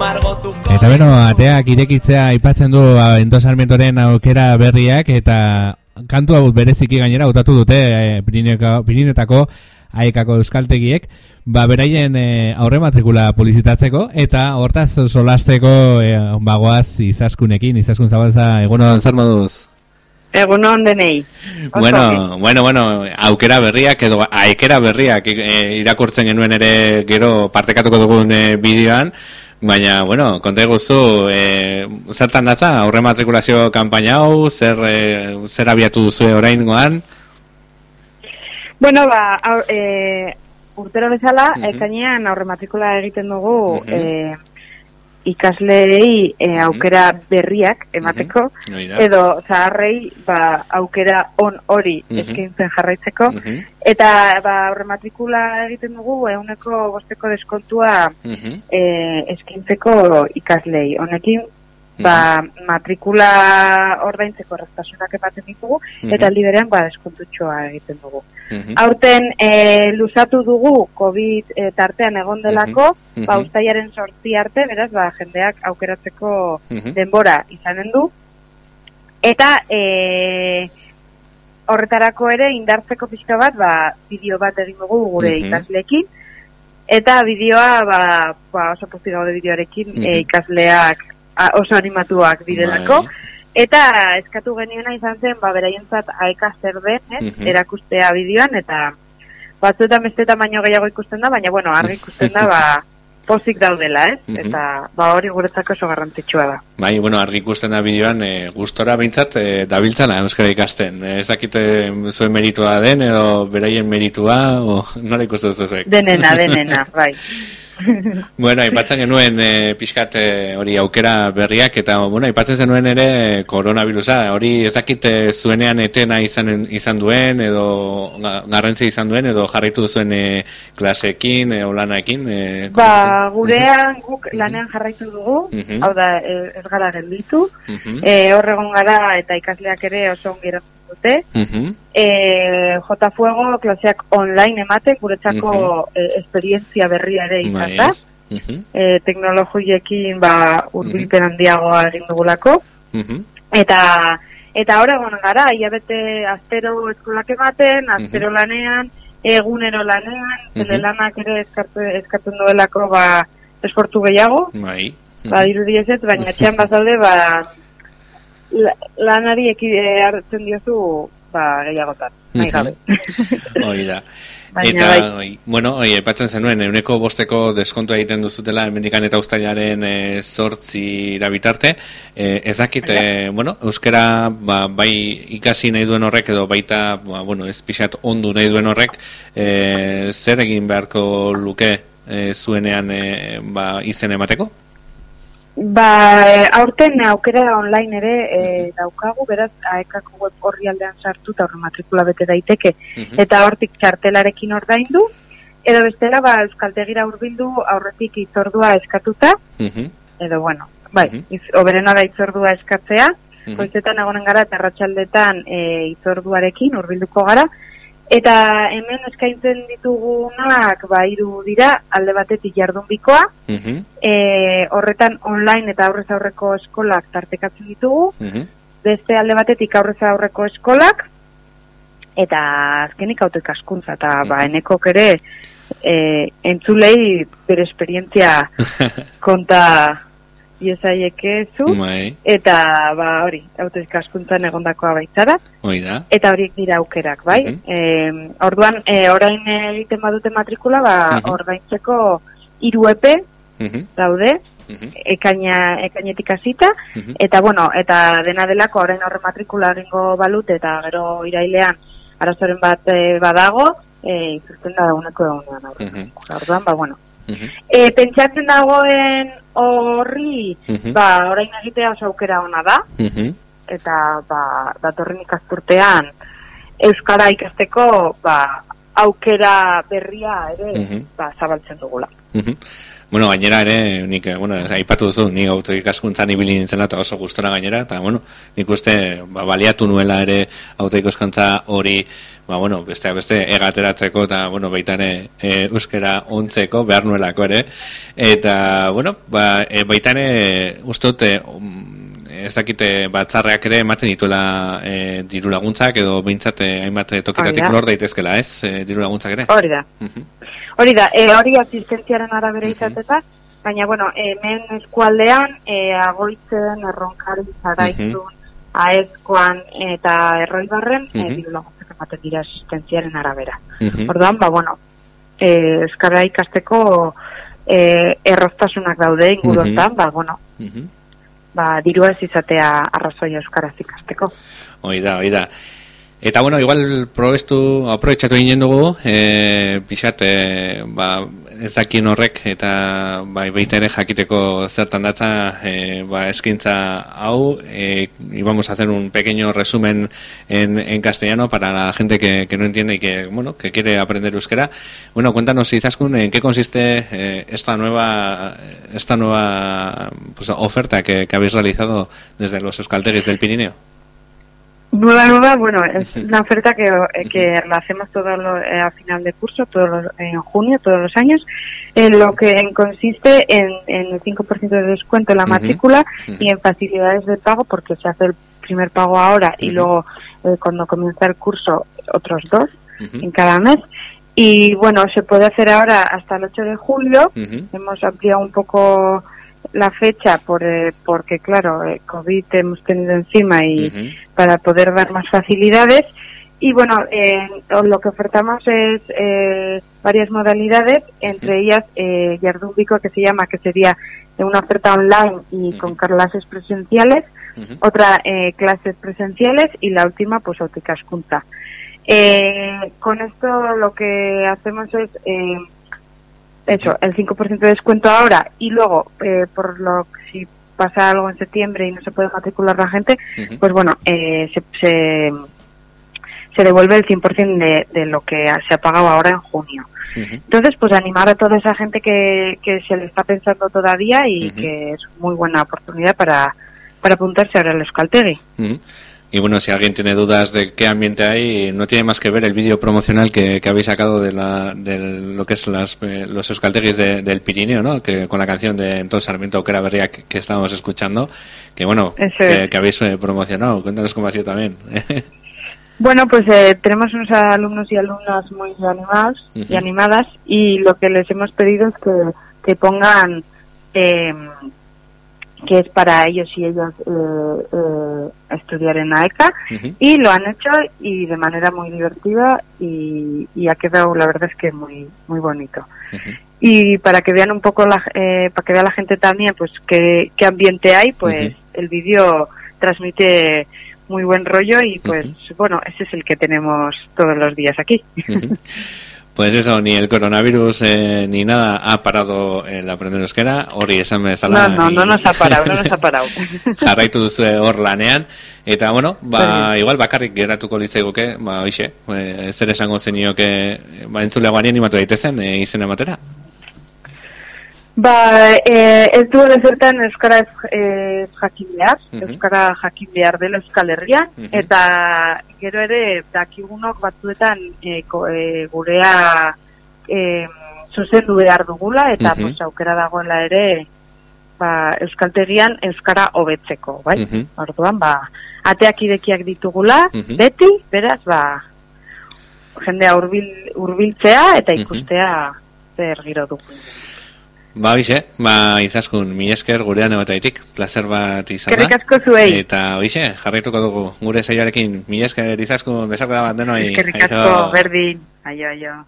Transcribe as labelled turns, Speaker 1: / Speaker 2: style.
Speaker 1: Eta beno, ateak irekitzea aipatzen du ba, endosarmentoren aukera berriak eta kantu hau bereziki gainera utatu dute e, Pirinetako aekako euskaltegiek ba, beraien e, aurre matrikula polizitatzeko eta hortaz solasteko e, bagoaz izaskunekin, izaskun zabalza egunon zer moduz?
Speaker 2: Egunon denei.
Speaker 1: Bueno, bueno, bueno, aukera berriak edo aekera berriak e, irakurtzen genuen ere gero partekatuko dugun e, bideoan, baina, bueno, konta eguzu, e, zertan datza, aurre matrikulazio kampaina hau, zer, e, zer abiatu duzu orain goan?
Speaker 2: Bueno, ba, aur, e, urtero bezala, uh -huh. aurre matrikula egiten dugu, uh -huh. Ikasleei e, aukera berriak emateko, edo zaharrei ba, aukera on hori eskaintzen jarraitzeko, eta ba, aurre matrikula egiten dugu, eguneko bosteko deskontua uh eskaintzeko ikaslei. Honekin, ba, matrikula ordaintzeko erraztasunak ematen ditugu, eta aldi berean ba, deskontutxoa egiten dugu. Aurten e, luzatu dugu COVID e, tartean egon delako, ba, ustaiaren sortzi arte, beraz, ba, jendeak aukeratzeko denbora izanen du. Eta e, horretarako ere indartzeko pixka bat, ba, bideo bat egin dugu gure ikasleekin, Eta bideoa, ba, ba, oso posti gaude bideoarekin, e, ikasleak oso animatuak direlako. Bai. Eta eskatu geniena izan zen, ba, beraientzat aeka zer den, eh? erakustea bideoan, eta batzuetan beste baino gehiago ikusten da, baina, bueno, argi ikusten da, ba, pozik daudela, eh? Eta, ba, hori guretzako oso garrantzitsua da.
Speaker 1: Bai, bueno, argi ikusten da bideoan, e, gustora bintzat, e, dabiltzala euskara ikasten. E, ez dakite zuen meritua den, edo beraien meritua, o nola ikusten zuzek?
Speaker 2: Denena, denena, bai.
Speaker 1: bueno, aipatzen genuen e, pixkat eh, hori aukera berriak eta bueno, aipatzen zenuen ere koronavirusa, hori ezakite zuenean etena izan, izan duen edo garrantzi izan duen edo jarritu zuen e, klasekin, e, olanaekin e,
Speaker 2: Ba, gurean guk lanean jarraitu dugu. Hau da, ez gara gelditu. E, horregon gara eta ikasleak ere oso ongeratzen dute. Uh e, J Fuego klaseak online emate guretzako uh esperientzia berria ere izan da. E, teknologiekin ba urbilpen handiagoa egin dugulako. Eta eta ora egon gara ilabete astero eskolak ematen, astero lanean, egunero lanean, telelanak ere eskatu eskatzen duelako ba esportu gehiago. Bai. Ba, irudiezet, baina etxean bazalde, ba, lanari eki eh, hartzen diozu ba, gehiagotan, nahi gabe.
Speaker 1: Hoi da. eta, bai. oi, bueno, oi, epatzen zenuen, euneko bosteko deskontua egiten duzutela, emendikan eta ustailaren e, eh, sortzi irabitarte, e, ez dakit, bueno, euskera ba, bai ikasi nahi duen horrek, edo baita, ba, bueno, ez pixat ondu nahi duen horrek, e, zer egin beharko luke e, zuenean e, ba, izen emateko?
Speaker 2: Ba, aurten aukera online ere e, daukagu, beraz, aekako web horri aldean sartu eta horre matrikula bete daiteke. Mhm. Eta hortik txartelarekin ordaindu, edo bestela, ba, euskaltegira urbildu aurretik itzordua eskatuta, mhm. edo, bueno, bai, mm -hmm. iz, oberena da itzordua eskatzea, mm -hmm. egonen gara, eta ratxaldetan e, itzorduarekin urbilduko gara, Eta hemen eskaintzen ditugunak ba hiru dira alde batetik jardunbikoa. Mm horretan online eta aurrez aurreko eskolak tartekatzen ditugu. Mm Beste alde batetik aurrez aurreko eskolak eta azkenik autoik askuntza eta mm -hmm. ba enekok ere e, entzulei bere esperientzia konta iesaieke zu, bai. eta ba hori, autoizkaskuntzan egondakoa baitzara. Eta horiek dira aukerak, bai? Uh orduan, e, orain egiten badute matrikula, ba, uh -huh. ordaintzeko hiru epe daude, ekaina, ekainetik azita, eta bueno, eta dena delako orain horre matrikula egingo balut, eta gero irailean arazoren bat e, badago, e, izuzten da dauneko egunean. Orduan, ba, bueno, E, pentsatzen dagoen horri, ba, orain egitea oso aukera ona da, eta, ba, datorren ikasturtean, Euskara ikasteko, ba, aukera berria ere ba, zabaltzen dugula.
Speaker 1: Bueno, gainera ere, nik, bueno, aipatu duzu, nik auto ikaskuntzan ibili nintzen eta oso gustora gainera, eta, bueno, nik uste, ba, baliatu nuela ere auto ikaskuntza hori, ba, bueno, beste, beste, egateratzeko, eta, bueno, baita ere, e, euskera ontzeko, behar nuelako ere, eta, bueno, ba, e, baita ere, ustot, e, ezakite batzarreak ere ematen dituela e, diru laguntzak edo bintzate hainbat tokitatik lor daitezkela, ez? E, diru laguntzak ere?
Speaker 2: Hori da. Hori da, e, hori asistentziaren arabera uh -huh. baina, bueno, hemen eskualdean, e, agoitzen, erronkari, zaraizun, uh aezkoan eta erroibarren, uh -huh. e, diru laguntzak ematen dira asistentziaren arabera. Uh Orduan, ba, bueno, e, eskara ikasteko e, erroztasunak daude inguroztan, ba, bueno, ba, dirua ez izatea arrazoi euskaraz ikasteko.
Speaker 1: Oida, oida. Eta bueno, igual probestu, aprobetsatu ginen dugu, e, pixat, e, ba, ezakien horrek, eta bai, baita ere jakiteko zertan datza, e, ba, eskintza hau, e, íbamos a hacer un pequeño resumen en, en castellano para la gente que, que no entiende y que, bueno, que quiere aprender euskera. Bueno, cuéntanos, Izaskun, en qué consiste eh, esta nueva, esta nueva pues, oferta que, que habéis realizado desde los Euskalteguis del Pirineo.
Speaker 2: Nueva, nueva, bueno, es una oferta que, eh, que la hacemos todo lo, eh, a final de curso, todos en junio, todos los años, en lo que consiste en, en el 5% de descuento en la matrícula y en facilidades de pago, porque se hace el primer pago ahora y luego eh, cuando comienza el curso otros dos en cada mes. Y bueno, se puede hacer ahora hasta el 8 de julio. Hemos ampliado un poco la fecha por, eh, porque, claro, el COVID hemos tenido encima y para poder dar más facilidades. Y bueno, eh, lo que ofertamos es eh, varias modalidades, entre ellas eh, Yardúbico, que se llama, que sería una oferta online y con clases presenciales, otra eh, clases presenciales y la última, pues, Auticascunta. Eh, con esto lo que hacemos es eh, hecho el 5% de descuento ahora y luego, eh, por lo si pasa algo en septiembre y no se puede matricular la gente, pues bueno, eh, se, se, se, devuelve el 100% de, de lo que se ha pagado ahora en junio. Entonces, pues animar a toda esa gente que, que se le está pensando todavía y que es muy buena oportunidad para, para apuntarse ahora al Escaltegui.
Speaker 1: Y bueno, si alguien tiene dudas de qué ambiente hay, no tiene más que ver el vídeo promocional que, que, habéis sacado de, la, de lo que es las, eh, los euskalteguis de, del Pirineo, ¿no? Que con la canción de entonces Sarmiento que era Berria que, que estábamos escuchando, que bueno, que, que, habéis eh, promocionado. Cuéntanos cómo ha sido también.
Speaker 2: Bueno, pues eh, tenemos unos alumnos y alumnas muy animados uh -huh. y animadas y lo que les hemos pedido es que, que pongan eh, que es para ellos y ellas eh, eh, estudiar en AECA uh -huh. y lo han hecho y de manera muy divertida y, y, ha quedado la verdad es que muy muy bonito uh -huh. y para que vean un poco la, eh, para que vea la gente también pues qué, qué ambiente hay pues uh -huh. el vídeo transmite muy buen rollo y pues bueno ese es el que tenemos todos los días aquí
Speaker 1: Pues eso, ni el coronavirus eh, ni nada ha parado el aprender euskera, hori esan bezala.
Speaker 2: No, no, no nos ha parado, no nos ha parado.
Speaker 1: jarraitu duzu hor lanean, eta bueno, ba, igual bakarrik geratuko litzaiguke, ba, oixe, e, zer esango zenioke, ba, entzuleago animatu daitezen, e, izena matera.
Speaker 2: Ba, e, ez du zertan Euskara ez, ez jakin behar, uh -huh. Euskara jakin behar dela Euskal Herria, uh -huh. eta gero ere dakigunok batzuetan e, ko, e, gurea e, zuzendu behar dugula, eta uh -huh. pues, aukera dagoela ere ba, Euskaltegian Euskara hobetzeko, bai? Uh -huh. Orduan, ba, ateak idekiak ditugula, uh -huh. beti, beraz, ba, jendea urbil, urbiltzea eta ikustea uh -huh. zer giro dugu.
Speaker 1: Ba, bixe, ba, izaskun, mi esker gurean egotaitik, placer bat izan
Speaker 2: da. asko zuei.
Speaker 1: Eta, bixe, jarraituko dugu, gure saioarekin, mi esker izaskun, besarko da bat denoi.
Speaker 2: Eskerrik asko, berdin, aio, aio.